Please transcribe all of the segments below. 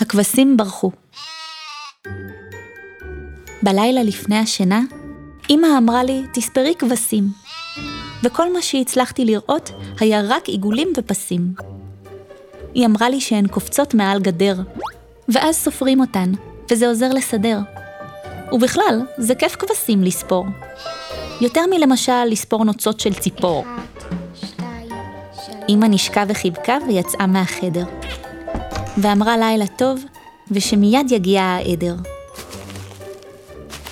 הכבשים ברחו. בלילה לפני השינה, אמא אמרה לי, תספרי כבשים. וכל מה שהצלחתי לראות היה רק עיגולים ופסים. היא אמרה לי שהן קופצות מעל גדר, ואז סופרים אותן, וזה עוזר לסדר. ובכלל, זה כיף כבשים לספור. יותר מלמשל לספור נוצות של ציפור. אמא נשקה וחיבקה ויצאה מהחדר. ואמרה לילה טוב, ושמיד יגיע העדר.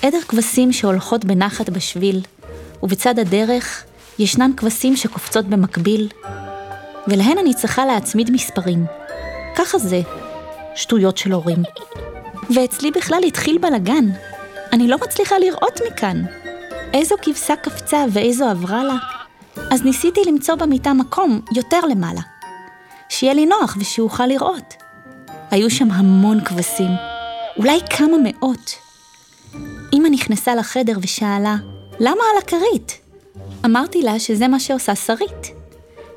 עדר כבשים שהולכות בנחת בשביל, ובצד הדרך ישנן כבשים שקופצות במקביל, ולהן אני צריכה להצמיד מספרים. ככה זה, שטויות של הורים. ואצלי בכלל התחיל בלגן. אני לא מצליחה לראות מכאן. איזו כבשה קפצה ואיזו עברה לה. אז ניסיתי למצוא במיטה מקום יותר למעלה. שיהיה לי נוח ושאוכל לראות. היו שם המון כבשים, אולי כמה מאות. אמא נכנסה לחדר ושאלה, למה על הכרית? אמרתי לה שזה מה שעושה שרית,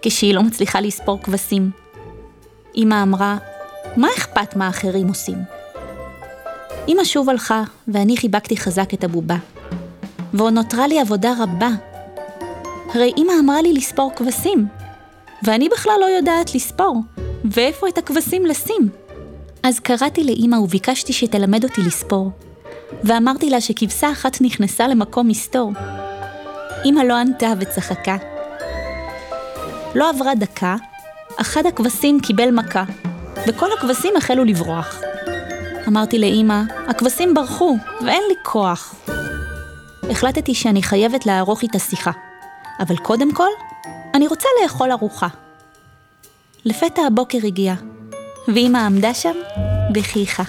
כשהיא לא מצליחה לספור כבשים. אמא אמרה, מה אכפת מה אחרים עושים? אמא שוב הלכה, ואני חיבקתי חזק את הבובה. ועוד נותרה לי עבודה רבה. הרי אמא אמרה לי לספור כבשים, ואני בכלל לא יודעת לספור, ואיפה את הכבשים לשים. אז קראתי לאמא וביקשתי שתלמד אותי לספור, ואמרתי לה שכבשה אחת נכנסה למקום מסתור. אמא לא ענתה וצחקה. לא עברה דקה, אחד הכבשים קיבל מכה, וכל הכבשים החלו לברוח. אמרתי לאמא, הכבשים ברחו, ואין לי כוח. החלטתי שאני חייבת לערוך איתה שיחה, אבל קודם כל, אני רוצה לאכול ארוחה. לפתע הבוקר הגיע, ואמא עמדה שם וחייכה.